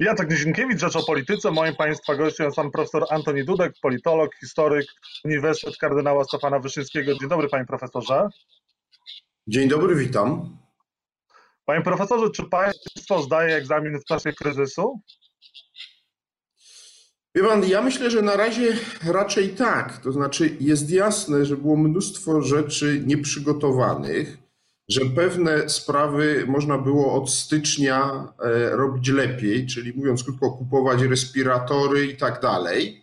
Jacek Nizinkiewicz, Rzecz o Polityce. Moim Państwa gościem jest pan profesor Antoni Dudek, politolog, historyk, Uniwersytet Kardynała Stefana Wyszyńskiego. Dzień dobry panie profesorze. Dzień dobry, witam. Panie profesorze, czy państwo zdaje egzamin w czasie kryzysu? Wie pan, ja myślę, że na razie raczej tak. To znaczy jest jasne, że było mnóstwo rzeczy nieprzygotowanych że pewne sprawy można było od stycznia e, robić lepiej, czyli mówiąc krótko, kupować respiratory i tak dalej.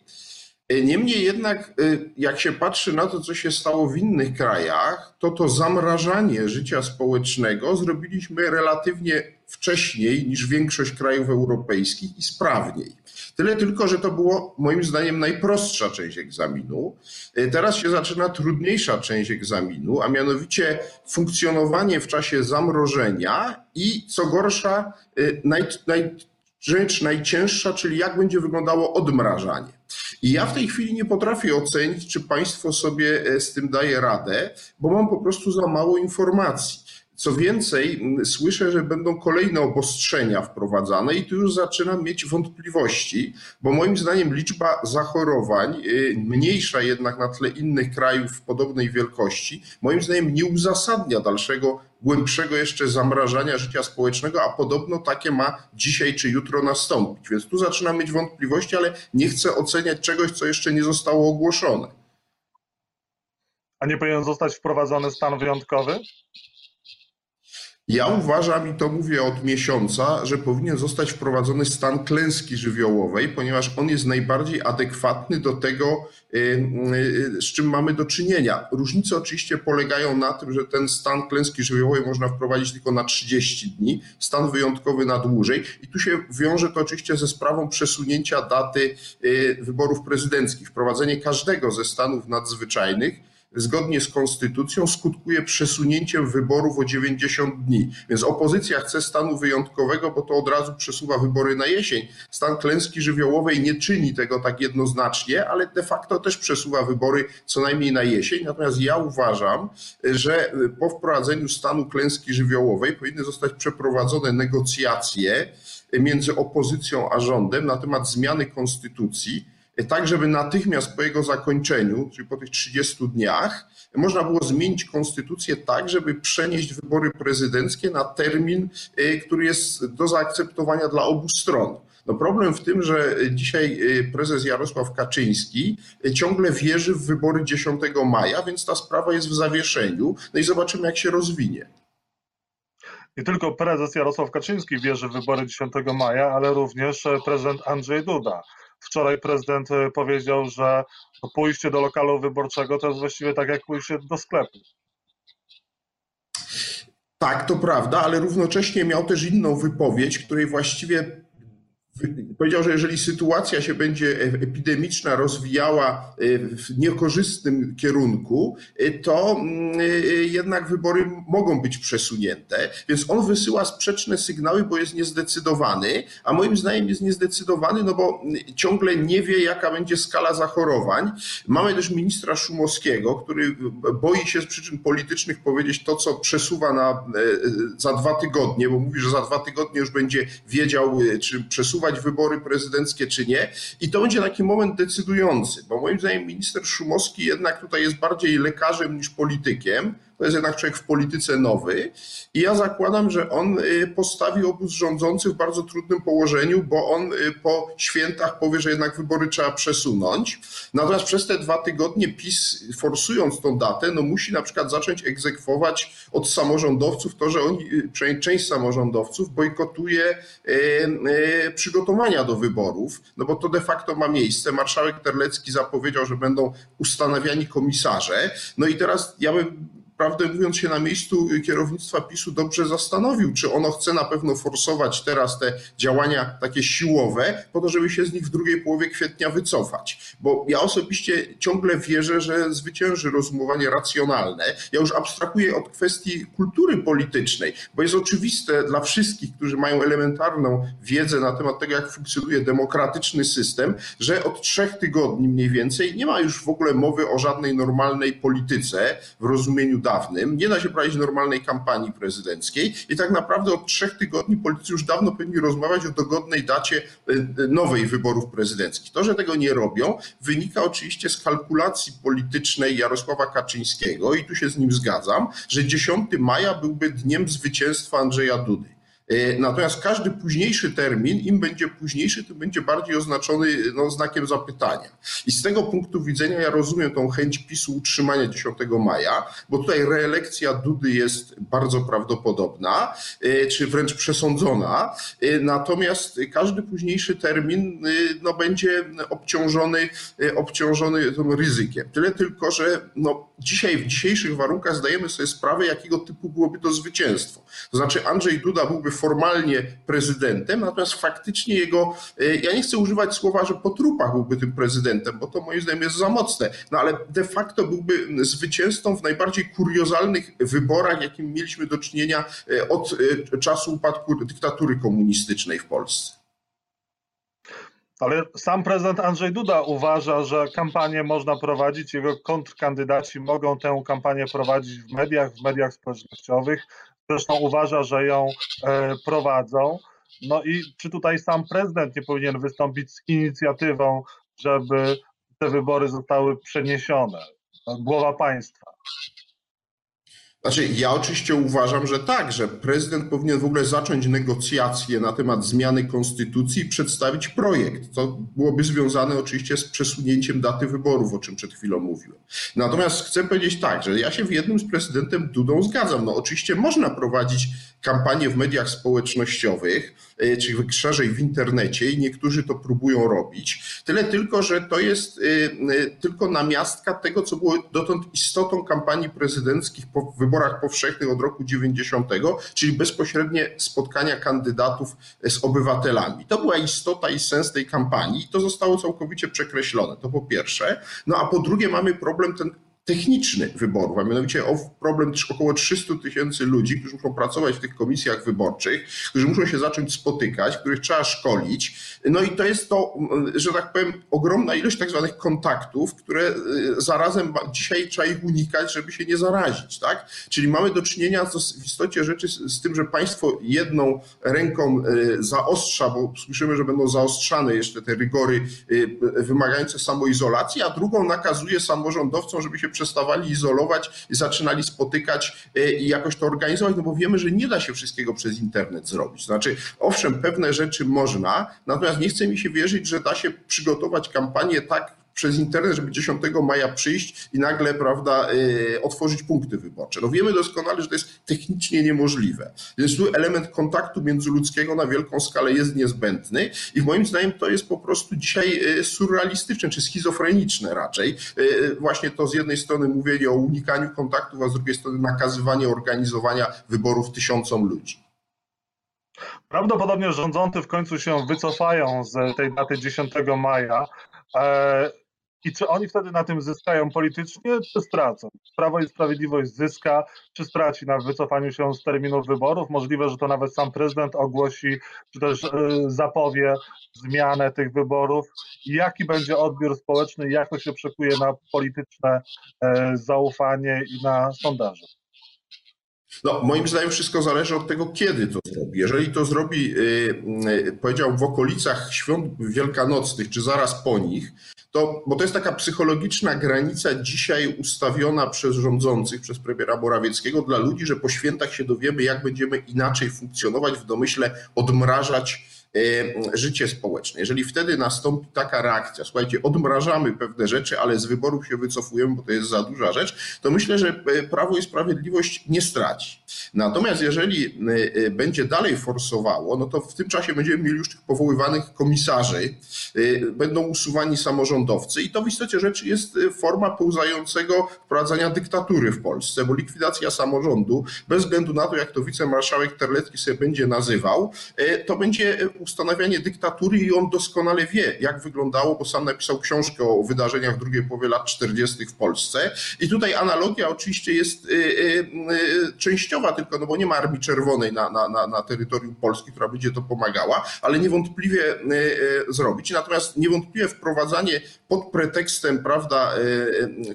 E, niemniej jednak, e, jak się patrzy na to, co się stało w innych krajach, to to zamrażanie życia społecznego zrobiliśmy relatywnie wcześniej niż większość krajów europejskich i sprawniej. Tyle tylko, że to było moim zdaniem najprostsza część egzaminu. E, teraz się zaczyna trudniejsza część egzaminu, a mianowicie funkcjonowanie w czasie zamrożenia i co gorsza, e, naj, naj, rzecz najcięższa, czyli jak będzie wyglądało odmrażanie. I ja w tej chwili nie potrafię ocenić, czy państwo sobie e, z tym daje radę, bo mam po prostu za mało informacji. Co więcej, słyszę, że będą kolejne obostrzenia wprowadzane i tu już zaczynam mieć wątpliwości, bo moim zdaniem liczba zachorowań, y, mniejsza jednak na tle innych krajów podobnej wielkości, moim zdaniem nie uzasadnia dalszego, głębszego jeszcze zamrażania życia społecznego, a podobno takie ma dzisiaj czy jutro nastąpić. Więc tu zaczynam mieć wątpliwości, ale nie chcę oceniać czegoś, co jeszcze nie zostało ogłoszone. A nie powinien zostać wprowadzony stan wyjątkowy? Ja uważam, i to mówię od miesiąca, że powinien zostać wprowadzony stan klęski żywiołowej, ponieważ on jest najbardziej adekwatny do tego, y, y, z czym mamy do czynienia. Różnice oczywiście polegają na tym, że ten stan klęski żywiołowej można wprowadzić tylko na 30 dni, stan wyjątkowy na dłużej. I tu się wiąże to oczywiście ze sprawą przesunięcia daty y, wyborów prezydenckich. Wprowadzenie każdego ze stanów nadzwyczajnych zgodnie z konstytucją skutkuje przesunięciem wyborów o 90 dni. Więc opozycja chce stanu wyjątkowego, bo to od razu przesuwa wybory na jesień. Stan klęski żywiołowej nie czyni tego tak jednoznacznie, ale de facto też przesuwa wybory co najmniej na jesień. Natomiast ja uważam, że po wprowadzeniu stanu klęski żywiołowej powinny zostać przeprowadzone negocjacje między opozycją a rządem na temat zmiany konstytucji tak żeby natychmiast po jego zakończeniu, czyli po tych 30 dniach, można było zmienić konstytucję tak, żeby przenieść wybory prezydenckie na termin, y, który jest do zaakceptowania dla obu stron. No problem w tym, że dzisiaj y, prezes Jarosław Kaczyński y, ciągle wierzy w wybory 10 maja, więc ta sprawa jest w zawieszeniu. No i zobaczymy, jak się rozwinie. Nie tylko prezes Jarosław Kaczyński wierzy w wybory 10 maja, ale również e, prezydent Andrzej Duda. Wczoraj prezydent e, powiedział, że pójście do lokalu wyborczego to jest właściwie tak jak pójście do sklepu. Tak, to prawda, ale równocześnie miał też inną wypowiedź, której właściwie Powiedział, że jeżeli sytuacja się będzie epidemiczna rozwijała e, w niekorzystnym kierunku, e, to mm, e, jednak wybory mogą być przesunięte. Więc on wysyła sprzeczne sygnały, bo jest niezdecydowany, a moim zdaniem jest niezdecydowany, no bo ciągle nie wie, jaka będzie skala zachorowań. Mamy też ministra Szumowskiego, który boi się z przyczyn politycznych powiedzieć to, co przesuwa na, za dwa tygodnie, bo mówi, że za dwa tygodnie już będzie wiedział, czy przesuwa przesuwać wybory prezydenckie czy nie. I to będzie taki moment decydujący, bo moim zdaniem minister Szumowski jednak tutaj jest bardziej lekarzem niż politykiem. To jest jednak człowiek w polityce nowy i ja zakładam, że on y, postawi obóz rządzący w bardzo trudnym położeniu, bo on y, po świętach powie, że jednak wybory trzeba przesunąć. Natomiast przez te dwa tygodnie PiS, forsując tą datę, no musi na przykład zacząć egzekwować od samorządowców to, że oni, y, część samorządowców bojkotuje przygotowania do wyborów, no bo to de facto ma miejsce. Marszałek Terlecki zapowiedział, że będą ustanawiani komisarze. No i teraz ja bym prawdę mówiąc, się na miejscu kierownictwa PiSu dobrze zastanowił, czy ono chce na pewno forsować teraz te działania takie siłowe, po to, żeby się z nich w drugiej połowie kwietnia wycofać. Bo ja osobiście ciągle wierzę, że zwycięży rozumowanie racjonalne. Ja już abstrahuję od kwestii kultury politycznej, bo jest oczywiste dla wszystkich, którzy mają elementarną wiedzę na temat tego, jak funkcjonuje demokratyczny system, że od trzech tygodni mniej więcej nie ma już w ogóle mowy o żadnej normalnej polityce w rozumieniu danej dawnym, nie da się prowadzić normalnej kampanii prezydenckiej i tak naprawdę od trzech tygodni politycy już dawno powinni rozmawiać o dogodnej dacie nowej wyborów prezydenckich. To, że tego nie robią, wynika oczywiście z kalkulacji politycznej Jarosława Kaczyńskiego i tu się z nim zgadzam, że 10 maja byłby dniem zwycięstwa Andrzeja Dudy. E, natomiast każdy późniejszy termin, im będzie późniejszy, tym będzie bardziej oznaczony no, znakiem zapytania. I z tego punktu widzenia ja rozumiem tą chęć PiSu utrzymania 10 maja, bo tutaj reelekcja Dudy jest bardzo prawdopodobna, e, czy wręcz przesądzona. E, natomiast każdy późniejszy termin no, będzie obciążony, obciążony tym ryzykiem. Tyle tylko, że no, dzisiaj w dzisiejszych warunkach zdajemy sobie sprawę, jakiego typu byłoby to zwycięstwo. To znaczy Andrzej Duda byłby formalnie prezydentem, natomiast faktycznie jego, e, ja nie chcę używać słowa, że po trupach byłby tym prezydentem, bo to moim zdaniem jest za mocne, no ale de facto byłby zwycięzcą w najbardziej kuriozalnych wyborach, jakim mieliśmy do czynienia e, od e, czasu upadku dyktatury komunistycznej w Polsce. Ale sam prezydent Andrzej Duda uważa, że kampanię można prowadzić, jego kontrkandydaci mogą tę kampanię prowadzić w mediach, w mediach społecznościowych. Zresztą uważa, że ją e, prowadzą. No i czy tutaj sam prezydent nie powinien wystąpić z inicjatywą, żeby te wybory zostały przeniesione? Głowa państwa. Znaczy, ja oczywiście uważam, że tak, że prezydent powinien w ogóle zacząć negocjacje na temat zmiany konstytucji i przedstawić projekt. To byłoby związane oczywiście z przesunięciem daty wyborów, o czym przed chwilą mówiłem. Natomiast chcę powiedzieć tak, że ja się w jednym z prezydentem Dudą zgadzam. No oczywiście można prowadzić kampanię w mediach społecznościowych, e, czy szerzej w internecie i niektórzy to próbują robić. Tyle tylko, że to jest e, e, tylko namiastka tego, co było dotąd istotą kampanii prezydenckich po wyborach powszechnych od roku 90, czyli bezpośrednie spotkania kandydatów z obywatelami. To była istota i sens tej kampanii i to zostało całkowicie przekreślone. To po pierwsze. No a po drugie mamy problem ten techniczny wyborów, a mianowicie o problem około 300 tysięcy ludzi, którzy muszą pracować w tych komisjach wyborczych, którzy muszą się zacząć spotykać, których trzeba szkolić. No i to jest to, że tak powiem, ogromna ilość tak zwanych kontaktów, które y, zarazem dzisiaj trzeba ich unikać, żeby się nie zarazić, tak? Czyli mamy do czynienia w istocie rzeczy z, z tym, że państwo jedną ręką y, zaostrza, bo słyszymy, że będą zaostrzane jeszcze te rygory y, wymagające samoizolacji, a drugą nakazuje samorządowcom, żeby się przestawali izolować zaczynali spotykać e, i jakoś to organizować, no bo wiemy, że nie da się wszystkiego przez internet zrobić. Znaczy, owszem, pewne rzeczy można, natomiast nie chce mi się wierzyć, że da się przygotować kampanię tak przez internet, żeby 10 maja przyjść i nagle, prawda, yy, otworzyć punkty wyborcze. No wiemy doskonale, że to jest technicznie niemożliwe. Więc tu element kontaktu międzyludzkiego na wielką skalę jest niezbędny i moim zdaniem to jest po prostu dzisiaj y, surrealistyczne, czy schizofreniczne raczej. Yy, właśnie to z jednej strony mówienie o unikaniu kontaktów, a z drugiej strony nakazywanie organizowania wyborów tysiącom ludzi. Prawdopodobnie rządzący w końcu się wycofają z tej daty 10 maja. I czy oni wtedy na tym zyskają politycznie, czy stracą? Prawo i Sprawiedliwość zyska, czy straci na wycofaniu się z terminów wyborów? Możliwe, że to nawet sam prezydent ogłosi, czy też e, zapowie zmianę tych wyborów. Jaki będzie odbiór społeczny, jak to się przekuje na polityczne e, zaufanie i na sondaże? No, moim zdaniem wszystko zależy od tego, kiedy to zrobi. Jeżeli to zrobi, yy, powiedział, w okolicach świąt wielkanocnych, czy zaraz po nich, to, bo to jest taka psychologiczna granica dzisiaj ustawiona przez rządzących, przez premiera Morawieckiego dla ludzi, że po świętach się dowiemy, jak będziemy inaczej funkcjonować, w domyśle odmrażać życie społeczne. Jeżeli wtedy nastąpi taka reakcja, słuchajcie, odmrażamy pewne rzeczy, ale z wyborów się wycofujemy, bo to jest za duża rzecz, to myślę, że e, Prawo i Sprawiedliwość nie straci. Natomiast jeżeli e, będzie dalej forsowało, no to w tym czasie będziemy mieli już tych powoływanych komisarzy, będą usuwani samorządowcy i to w istocie rzeczy jest forma pełzającego wprowadzania dyktatury w Polsce, bo likwidacja samorządu, bez względu na to, jak to wicemarszałek Terlecki sobie będzie nazywał, to będzie ustanawianie dyktatury i on doskonale wie, jak wyglądało, bo sam napisał książkę o wydarzeniach w drugiej połowie lat 40. w Polsce. I tutaj analogia oczywiście jest częściowa tylko, no bo nie ma Armii Czerwonej na, na, na, na terytorium Polski, która będzie to pomagała, ale niewątpliwie zrobić. Natomiast niewątpliwie wprowadzanie pod pretekstem, prawda,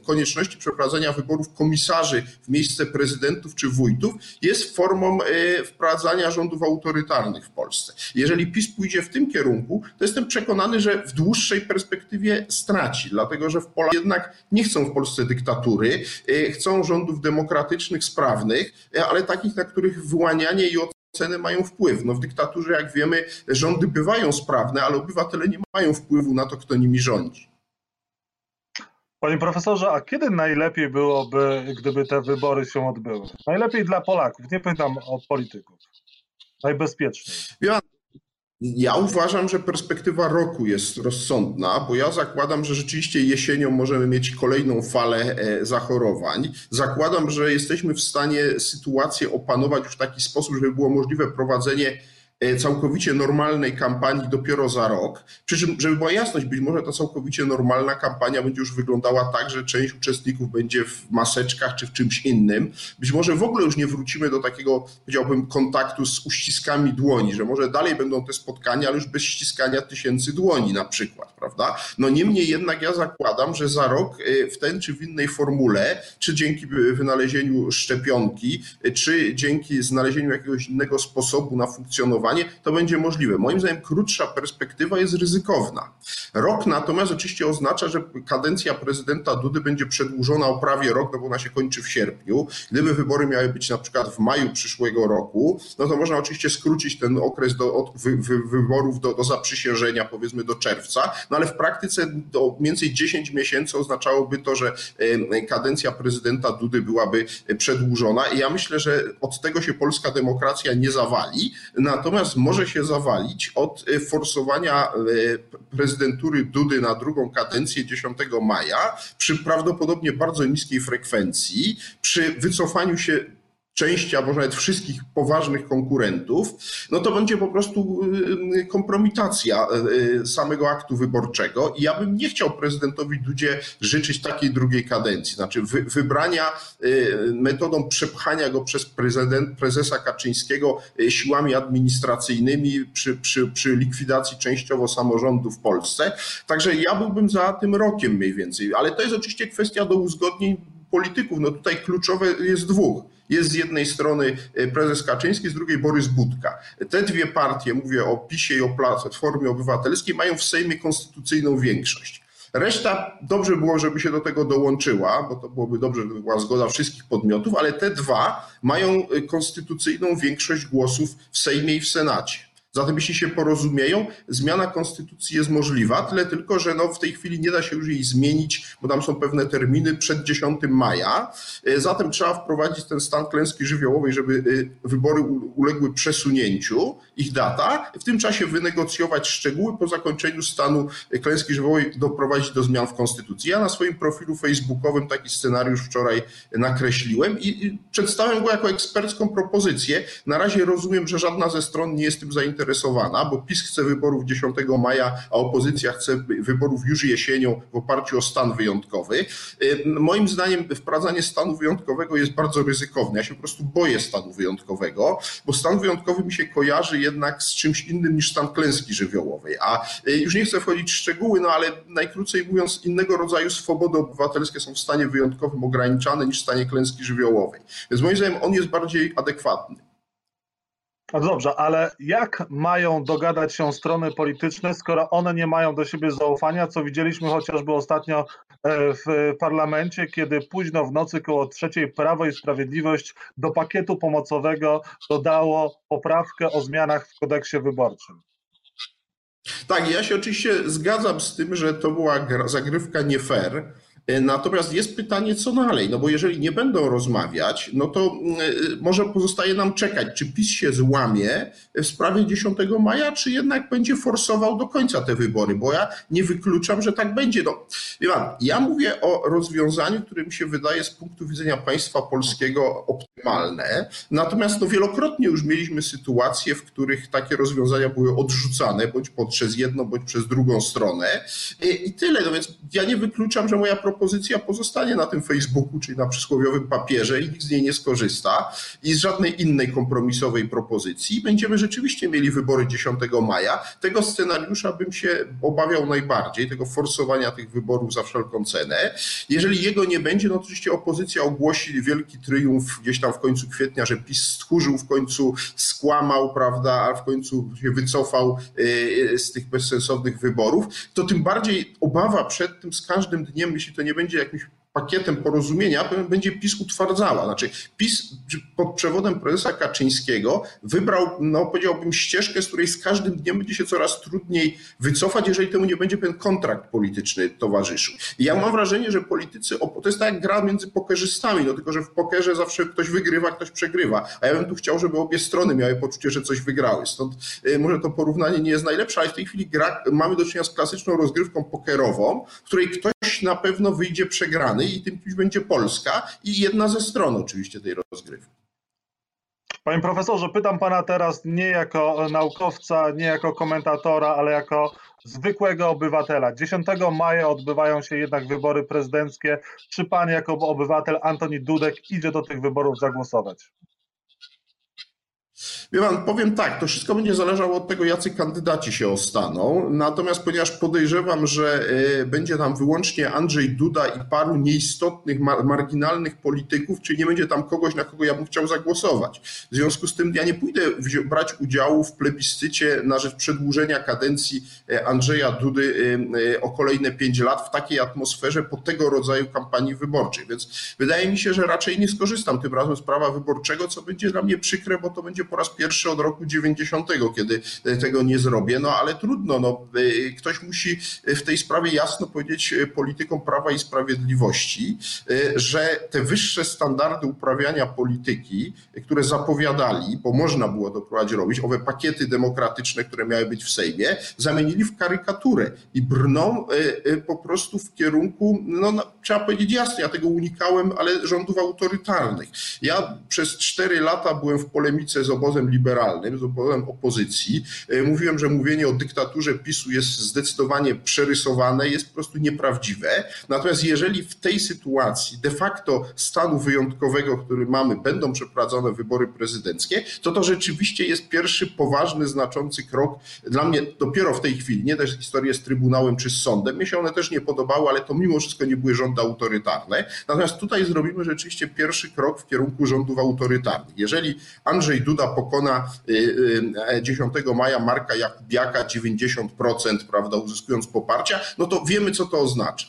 konieczności przeprowadzenia wyborów komisarzy w miejsce prezydentów czy wójtów jest formą wprowadzania rządów autorytarnych w Polsce. Jeżeli PiS pójdzie w tym kierunku, to jestem przekonany, że w dłuższej perspektywie straci, dlatego że w Polsce jednak nie chcą w Polsce dyktatury, e, chcą rządów demokratycznych, sprawnych, e, ale takich, na których wyłanianie i oceny mają wpływ. No w dyktaturze, jak wiemy, rządy bywają sprawne, ale obywatele nie mają wpływu na to, kto nimi rządzi. Panie profesorze, a kiedy najlepiej byłoby, gdyby te wybory się odbyły? Najlepiej dla Polaków, nie pytam o polityków. Najbezpieczniej. Ja, ja uważam, że perspektywa roku jest rozsądna, bo ja zakładam, że rzeczywiście jesienią możemy mieć kolejną falę e, zachorowań. Zakładam, że jesteśmy w stanie sytuację opanować w taki sposób, żeby było możliwe prowadzenie całkowicie normalnej kampanii dopiero za rok. Przy czym, żeby była jasność, być może ta całkowicie normalna kampania będzie już wyglądała tak, że część uczestników będzie w maseczkach czy w czymś innym. Być może w ogóle już nie wrócimy do takiego, powiedziałbym, kontaktu z uściskami dłoni, że może dalej będą te spotkania, ale już bez ściskania tysięcy dłoni na przykład, prawda? No niemniej jednak ja zakładam, że za rok e, w ten czy w innej formule, czy dzięki wynalezieniu szczepionki, e, czy dzięki znalezieniu jakiegoś innego sposobu na funkcjonowanie, to będzie możliwe. Moim zdaniem krótsza perspektywa jest ryzykowna. Rok natomiast oczywiście oznacza, że kadencja prezydenta Dudy będzie przedłużona o prawie rok, no bo ona się kończy w sierpniu. Gdyby wybory miały być na przykład w maju przyszłego roku, no to można oczywiście skrócić ten okres do, od wy, wy, wyborów do, do zaprzysiężenia, powiedzmy do czerwca, no ale w praktyce do mniej więcej 10 miesięcy oznaczałoby to, że kadencja prezydenta Dudy byłaby przedłużona i ja myślę, że od tego się polska demokracja nie zawali, natomiast może się zawalić od e, forsowania e, prezydentury Dudy na drugą kadencję 10 maja przy prawdopodobnie bardzo niskiej frekwencji, przy wycofaniu się części, albo nawet wszystkich poważnych konkurentów, no to będzie po prostu y, kompromitacja y, samego aktu wyborczego. I ja bym nie chciał prezydentowi Dudzie życzyć takiej drugiej kadencji, znaczy wy, wybrania y, metodą przepchania go przez prezydent, prezesa Kaczyńskiego siłami administracyjnymi przy, przy, przy likwidacji częściowo samorządu w Polsce. Także ja byłbym za tym rokiem mniej więcej, ale to jest oczywiście kwestia do uzgodnień polityków. No tutaj kluczowe jest dwóch jest z jednej strony e, prezes Kaczyński, z drugiej Borys Budka. Te dwie partie, mówię o PiSie i o Platformie Obywatelskiej, mają w Sejmie konstytucyjną większość. Reszta dobrze było, żeby się do tego dołączyła, bo to byłoby dobrze, gdyby była zgoda wszystkich podmiotów, ale te dwa mają e, konstytucyjną większość głosów w Sejmie i w Senacie. Zatem jeśli się porozumieją, zmiana konstytucji jest możliwa, tyle tylko, że no w tej chwili nie da się już jej zmienić, bo tam są pewne terminy przed 10 maja. E, zatem trzeba wprowadzić ten stan klęski żywiołowej, żeby e, wybory uległy przesunięciu, ich data, w tym czasie wynegocjować szczegóły po zakończeniu stanu klęski żywiołowej, doprowadzić do zmian w konstytucji. Ja na swoim profilu facebookowym taki scenariusz wczoraj nakreśliłem i przedstawiam go jako ekspercką propozycję. Na razie rozumiem, że żadna ze stron nie jest tym zainteresowana zainteresowana, bo PiS chce wyborów 10 maja, a opozycja chce wyborów już jesienią w oparciu o stan wyjątkowy. Moim zdaniem wprowadzanie stanu wyjątkowego jest bardzo ryzykowne. Ja się po prostu boję stanu wyjątkowego, bo stan wyjątkowy mi się kojarzy jednak z czymś innym niż stan klęski żywiołowej. A y, już nie chcę wchodzić w szczegóły, no ale najkrócej mówiąc, innego rodzaju swobody obywatelskie są w stanie wyjątkowym ograniczane niż w stanie klęski żywiołowej. Więc moim zdaniem on jest bardziej adekwatny. No dobrze, ale jak mają dogadać się strony polityczne, skoro one nie mają do siebie zaufania, co widzieliśmy chociażby ostatnio e, w parlamencie, kiedy późno w nocy koło trzeciej Prawo i Sprawiedliwość do pakietu pomocowego dodało poprawkę o zmianach w kodeksie wyborczym. Tak, ja się oczywiście zgadzam z tym, że to była zagrywka nie fair natomiast jest pytanie, co dalej? No bo jeżeli nie będą rozmawiać, no to mm, e, może pozostaje nam czekać, czy PiS się złamie w sprawie 10 maja, czy jednak będzie forsował do końca te wybory, bo ja nie wykluczam, że tak będzie. No, wie pan, ja mówię o rozwiązaniu, które mi się wydaje z punktu widzenia państwa polskiego optymalne, natomiast no wielokrotnie już mieliśmy sytuacje, w których takie rozwiązania były odrzucane, bądź przez jedną, bądź przez drugą stronę e, i tyle. No więc ja nie wykluczam, że moja propozycja propozycja pozostanie na tym Facebooku, czyli na przysłowiowym papierze i nikt z niej nie skorzysta i z żadnej innej kompromisowej propozycji. Będziemy rzeczywiście mieli wybory 10 maja. Tego scenariusza bym się obawiał najbardziej, tego forsowania tych wyborów za wszelką cenę. Jeżeli jego nie będzie, no oczywiście opozycja ogłosi wielki triumf gdzieś tam w końcu kwietnia, że PiS stchórzył, w końcu skłamał, prawda, a w końcu się wycofał y, z tych bezsensownych wyborów. To tym bardziej obawa przed tym z każdym dniem, jeśli to nie będzie jakimś pakietem porozumienia będzie PiS utwardzała. Znaczy PiS pod przewodem prezesa Kaczyńskiego wybrał, no powiedziałbym, ścieżkę, z której z każdym dniem będzie się coraz trudniej wycofać, jeżeli temu nie będzie pewien kontrakt polityczny towarzyszył. I ja mam wrażenie, że politycy, to jest tak jak gra między pokerzystami, no tylko, że w pokerze zawsze ktoś wygrywa, ktoś przegrywa. A ja bym tu chciał, żeby obie strony miały poczucie, że coś wygrały. Stąd y, może to porównanie nie jest najlepsze, ale w tej chwili gra, mamy do czynienia z klasyczną rozgrywką pokerową, w której ktoś na pewno wyjdzie przegrany i tym kimś będzie Polska i jedna ze stron oczywiście tej rozgrywki. Panie profesorze, pytam pana teraz nie jako naukowca, nie jako komentatora, ale jako zwykłego obywatela. 10 maja odbywają się jednak wybory prezydenckie. Czy pan jako obywatel Antoni Dudek idzie do tych wyborów zagłosować? Wie pan, powiem tak, to wszystko będzie zależało od tego, jacy kandydaci się ostaną. Natomiast ponieważ podejrzewam, że e, będzie tam wyłącznie Andrzej Duda i paru nieistotnych, marginalnych polityków, czyli nie będzie tam kogoś, na kogo ja bym chciał zagłosować. W związku z tym ja nie pójdę brać udziału w plebiscycie na rzecz przedłużenia kadencji e, Andrzeja Dudy e, o kolejne pięć lat w takiej atmosferze po tego rodzaju kampanii wyborczej. Więc wydaje mi się, że raczej nie skorzystam tym razem z prawa wyborczego, co będzie dla mnie przykre, bo to będzie po raz pierwszy od roku 90, kiedy tego nie zrobię, no ale trudno, no, y, ktoś musi w tej sprawie jasno powiedzieć politykom Prawa i Sprawiedliwości, że te wyższe standardy uprawiania polityki, które zapowiadali, bo można było to prowadzić robić, owe pakiety demokratyczne, które miały być w Sejmie, zamienili w karykaturę i brną po prostu w kierunku, no, no trzeba powiedzieć jasno, ja tego unikałem, ale rządów autorytarnych. Ja przez cztery lata byłem w polemice z obozem liberalnym, z opozycji. E, mówiłem, że mówienie o dyktaturze PiSu jest zdecydowanie przerysowane, jest po prostu nieprawdziwe. Natomiast jeżeli w tej sytuacji de facto stanu wyjątkowego, który mamy, będą przeprowadzone wybory prezydenckie, to to rzeczywiście jest pierwszy poważny, znaczący krok. Dla mnie dopiero w tej chwili, nie też historię z Trybunałem czy z sądem, mnie się one też nie podobały, ale to mimo wszystko nie były rządy autorytarne. Natomiast tutaj zrobimy rzeczywiście pierwszy krok w kierunku rządów autorytarnych. Jeżeli Andrzej Duda pokona pokona 10 y, y, maja Marka Jakubiaka 90%, prawda, uzyskując poparcia, no to wiemy, co to oznacza.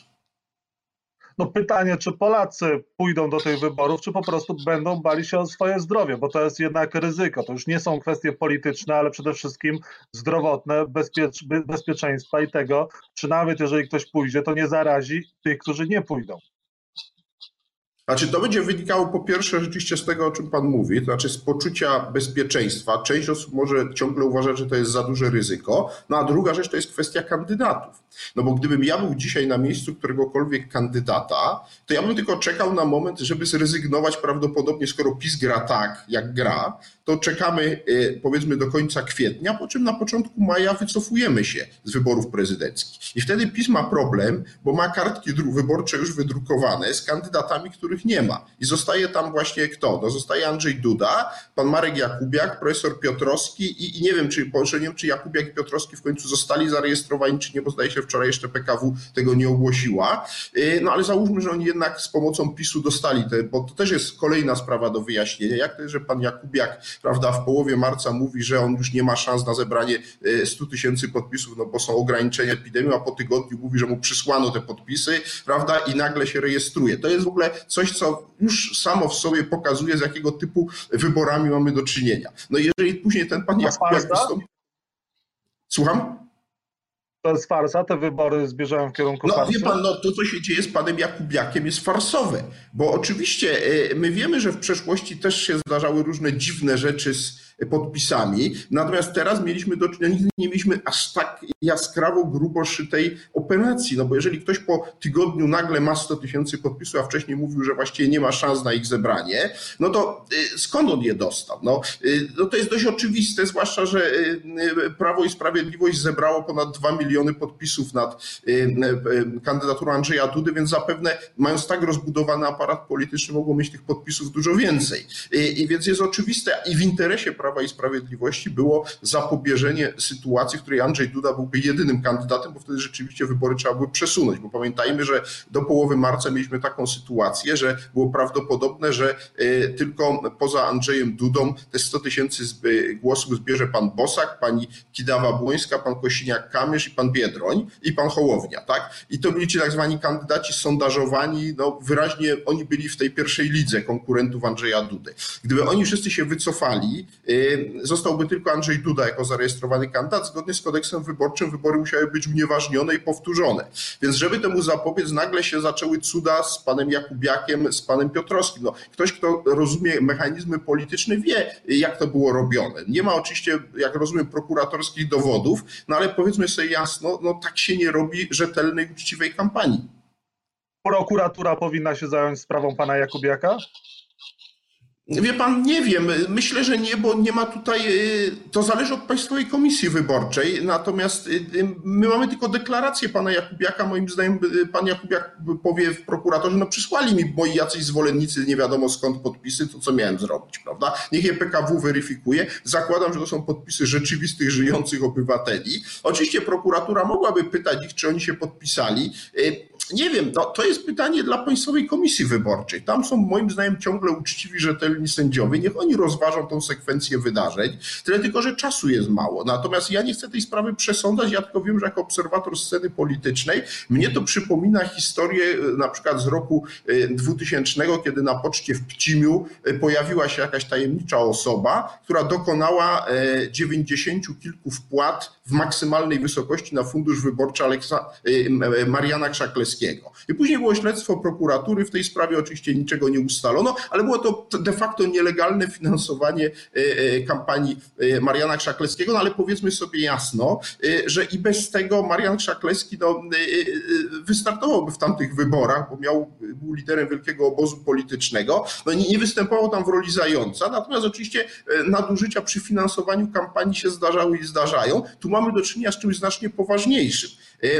No pytanie, czy Polacy pójdą do tych wyborów, czy po prostu będą bali się o swoje zdrowie, bo to jest jednak ryzyko. To już nie są kwestie polityczne, ale przede wszystkim zdrowotne, bezpiecz, bezpieczeństwa i tego, czy nawet jeżeli ktoś pójdzie, to nie zarazi tych, którzy nie pójdą. Znaczy, to będzie wynikało po pierwsze rzeczywiście z tego, o czym Pan mówi, to znaczy z poczucia bezpieczeństwa. Część osób może ciągle uważać, że to jest za duże ryzyko. No a druga rzecz to jest kwestia kandydatów. No bo gdybym ja był dzisiaj na miejscu któregokolwiek kandydata, to ja bym tylko czekał na moment, żeby zrezygnować prawdopodobnie, skoro PiS gra tak, jak gra, to czekamy y, powiedzmy do końca kwietnia, po czym na początku maja wycofujemy się z wyborów prezydenckich. I wtedy PiS ma problem, bo ma kartki wyborcze już wydrukowane z kandydatami, których nie ma. I zostaje tam właśnie kto? No zostaje Andrzej Duda, pan Marek Jakubiak, profesor Piotrowski i, i nie wiem, czy, nie wiem, czy Jakubiak i Piotrowski w końcu zostali zarejestrowani, czy nie, bo zdaje się wczoraj jeszcze PKW tego nie ogłosiła. Y, no ale załóżmy, że oni jednak z pomocą PiSu dostali te, bo to też jest kolejna sprawa do wyjaśnienia. Jak to jest, że pan Jakubiak prawda, w połowie marca mówi, że on już nie ma szans na zebranie 100 e, tysięcy podpisów, no bo są ograniczenia epidemii, a po tygodniu mówi, że mu przysłano te podpisy, prawda, i nagle się rejestruje. To jest w ogóle coś, co już samo w sobie pokazuje, z jakiego typu wyborami mamy do czynienia. No i jeżeli później ten pan Jakubiak wystąpi... Słucham? to jest farsa, te wybory zbierzają w kierunku No farsy? wie pan, no to co się dzieje z panem Jakubiakiem jest farsowe, bo oczywiście e, my wiemy, że w przeszłości też się zdarzały różne dziwne rzeczy z podpisami, natomiast teraz mieliśmy do czynienia, nigdy nie mieliśmy aż tak jaskrawo, grubo szytej operacji, no bo jeżeli ktoś po tygodniu nagle ma 100 tysięcy podpisów, a wcześniej mówił, że właściwie nie ma szans na ich zebranie, no to e, skąd on je dostał? No, e, no to jest dość oczywiste, zwłaszcza, że Prawo i Sprawiedliwość zebrało ponad 2 miliony podpisów nad kandydaturą Andrzeja Dudy, więc zapewne mając tak rozbudowany aparat polityczny mogło mieć tych podpisów dużo więcej. I więc jest oczywiste i w interesie Prawa i Sprawiedliwości było zapobieżenie sytuacji, w której Andrzej Duda byłby jedynym kandydatem, bo wtedy rzeczywiście wybory trzeba były przesunąć, bo pamiętajmy, że do połowy marca mieliśmy taką sytuację, że było prawdopodobne, że tylko poza Andrzejem Dudą te 100 tysięcy głosów zbierze pan Bosak, pani Kidawa-Błońska, pan Kosiniak-Kamysz i pan Biedroń i pan Hołownia, tak? I to byli ci tak zwani kandydaci sondażowani, no wyraźnie oni byli w tej pierwszej lidze konkurentów Andrzeja Dudy. Gdyby oni wszyscy się wycofali, zostałby tylko Andrzej Duda jako zarejestrowany kandydat, zgodnie z kodeksem wyborczym wybory musiały być unieważnione i powtórzone. Więc żeby temu zapobiec, nagle się zaczęły cuda z panem Jakubiakiem, z panem Piotrowskim. No, ktoś, kto rozumie mechanizmy polityczne, wie, jak to było robione. Nie ma oczywiście, jak rozumiem, prokuratorskich dowodów, no ale powiedzmy sobie jasno, no tak się nie robi rzetelnej, uczciwej kampanii. Prokuratura powinna się zająć sprawą pana Jakubiaka? Wie pan, nie wiem. Myślę, że nie, bo nie ma tutaj. To zależy od Państwowej Komisji Wyborczej. Natomiast my mamy tylko deklarację pana Jakubiaka. Moim zdaniem pan Jakubiak powie w prokuratorze, no przysłali mi moi jacyś zwolennicy, nie wiadomo skąd podpisy, to co miałem zrobić, prawda? Niech je PKW weryfikuje. Zakładam, że to są podpisy rzeczywistych, żyjących obywateli. Oczywiście prokuratura mogłaby pytać ich, czy oni się podpisali. Nie wiem, to, to jest pytanie dla Państwowej Komisji Wyborczej. Tam są moim zdaniem ciągle uczciwi, rzetelni sędziowie. Niech oni rozważą tą sekwencję wydarzeń. Tyle tylko, że czasu jest mało. Natomiast ja nie chcę tej sprawy przesądzać. Ja tylko wiem, że jako obserwator sceny politycznej mnie to przypomina historię na przykład z roku 2000, kiedy na poczcie w Pcimiu pojawiła się jakaś tajemnicza osoba, która dokonała 90 kilku wpłat w maksymalnej wysokości na fundusz wyborczy Aleksa, Mariana Krzaklewskiego. I później było śledztwo prokuratury, w tej sprawie oczywiście niczego nie ustalono, ale było to de facto nielegalne finansowanie kampanii Mariana Krzaklewskiego, no ale powiedzmy sobie jasno, że i bez tego Marian Krzaklewski no, wystartowałby w tamtych wyborach, bo miał, był liderem wielkiego obozu politycznego, no nie, nie występował tam w roli zająca, natomiast oczywiście nadużycia przy finansowaniu kampanii się zdarzały i zdarzają. Tu mamy do czynienia z czymś znacznie poważniejszym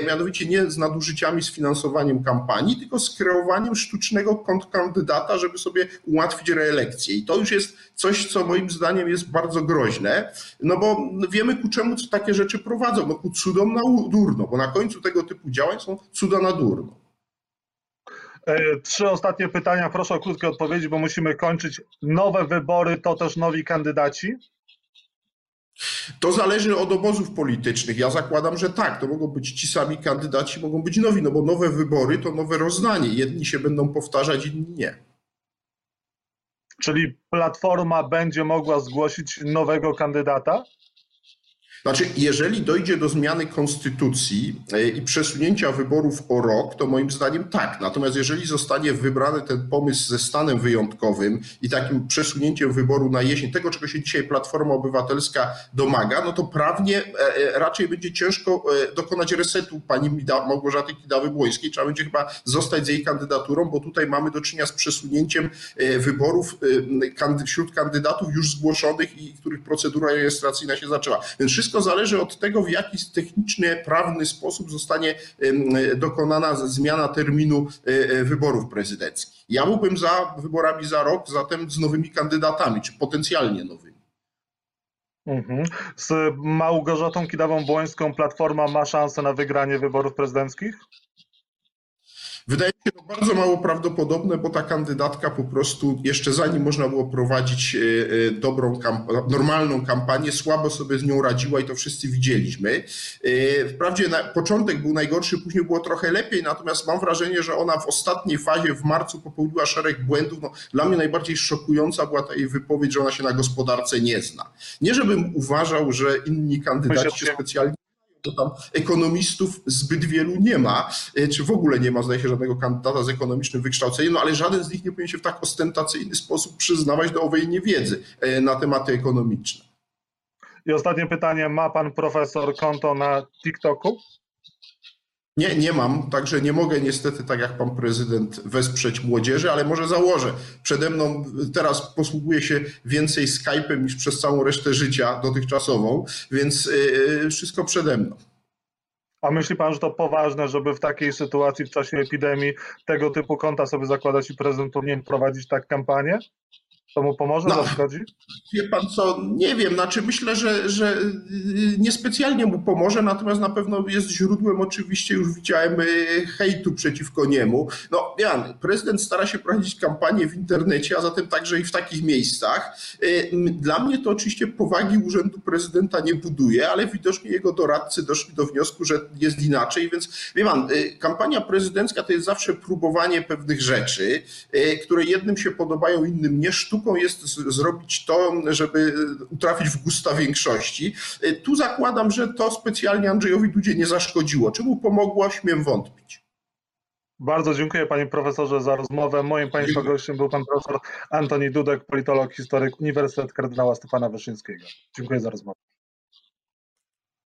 mianowicie nie z nadużyciami z finansowaniem kampanii, tylko z kreowaniem sztucznego kontrkandydata, żeby sobie ułatwić reelekcję. I to już jest coś, co moim zdaniem jest bardzo groźne, no bo wiemy ku czemu takie rzeczy prowadzą, no ku cudom na durno, bo na końcu tego typu działań są cuda na durno. Trzy ostatnie pytania, proszę o krótkie odpowiedzi, bo musimy kończyć. Nowe wybory to też nowi kandydaci? To zależy od obozów politycznych. Ja zakładam, że tak, to mogą być ci sami kandydaci, mogą być nowi, no bo nowe wybory to nowe rozdanie. Jedni się będą powtarzać, inni nie. Czyli Platforma będzie mogła zgłosić nowego kandydata? Znaczy, jeżeli dojdzie do zmiany konstytucji i przesunięcia wyborów o rok, to moim zdaniem tak. Natomiast jeżeli zostanie wybrany ten pomysł ze stanem wyjątkowym i takim przesunięciem wyboru na jesień, tego czego się dzisiaj Platforma Obywatelska domaga, no to prawnie raczej będzie ciężko dokonać resetu pani Małgorzaty Kidawy-Błońskiej. Trzeba będzie chyba zostać z jej kandydaturą, bo tutaj mamy do czynienia z przesunięciem wyborów wśród kandydatów już zgłoszonych i których procedura rejestracyjna się zaczęła. Więc wszystko wszystko zależy od tego, w jaki techniczny, prawny sposób zostanie dokonana zmiana terminu wyborów prezydenckich. Ja byłbym za wyborami za rok, zatem z nowymi kandydatami, czy potencjalnie nowymi. Mhm. Z Małgorzatą Kidawą-Błońską Platforma ma szansę na wygranie wyborów prezydenckich? Wydaje mi się to bardzo mało prawdopodobne, bo ta kandydatka po prostu jeszcze zanim można było prowadzić dobrą, normalną kampanię, słabo sobie z nią radziła i to wszyscy widzieliśmy. Wprawdzie na, początek był najgorszy, później było trochę lepiej, natomiast mam wrażenie, że ona w ostatniej fazie w marcu popełniła szereg błędów. No, dla mnie najbardziej szokująca była ta jej wypowiedź, że ona się na gospodarce nie zna. Nie żebym uważał, że inni kandydaci się specjalnie to tam ekonomistów zbyt wielu nie ma, e, czy w ogóle nie ma, zdaje się, żadnego kandydata z ekonomicznym wykształceniem, no ale żaden z nich nie powinien się w tak ostentacyjny sposób przyznawać do owej niewiedzy e, na tematy ekonomiczne. I ostatnie pytanie, ma pan profesor konto na TikToku? Nie, nie mam, także nie mogę niestety, tak jak pan prezydent, wesprzeć młodzieży, ale może założę. Przede mną teraz posługuję się więcej Skype'em niż przez całą resztę życia dotychczasową, więc yy, wszystko przede mną. A myśli pan, że to poważne, żeby w takiej sytuacji, w czasie epidemii, tego typu konta sobie zakładać i prezydent powinien prowadzić tak kampanię? To mu pomoże, No. zaszkodzi? Wie pan co, nie wiem, znaczy myślę, że, że y, niespecjalnie mu pomoże, natomiast na pewno jest źródłem, oczywiście już widziałem, y, hejtu przeciwko niemu. No, Jan, prezydent stara się prowadzić kampanię w internecie, a zatem także i w takich miejscach. Y, Dla mnie to oczywiście powagi urzędu prezydenta nie buduje, ale widocznie jego doradcy doszli do wniosku, że jest inaczej, więc wie pan, kampania prezydencka to jest zawsze próbowanie pewnych rzeczy, które jednym się podobają, innym nie. Sztuką jest zrobić to, żeby utrafić w gusta większości. Y, Tu zakładam, że to specjalnie Andrzejowi Dudzie nie zaszkodziło. Czemu pomogło, śmiem wątpić. Bardzo dziękuję panie profesorze za rozmowę. Moim państwa gościem był pan profesor Antoni Dudek, politolog, historyk Uniwersytet Kardynała Stefana Wyszyńskiego. Dziękuję za rozmowę.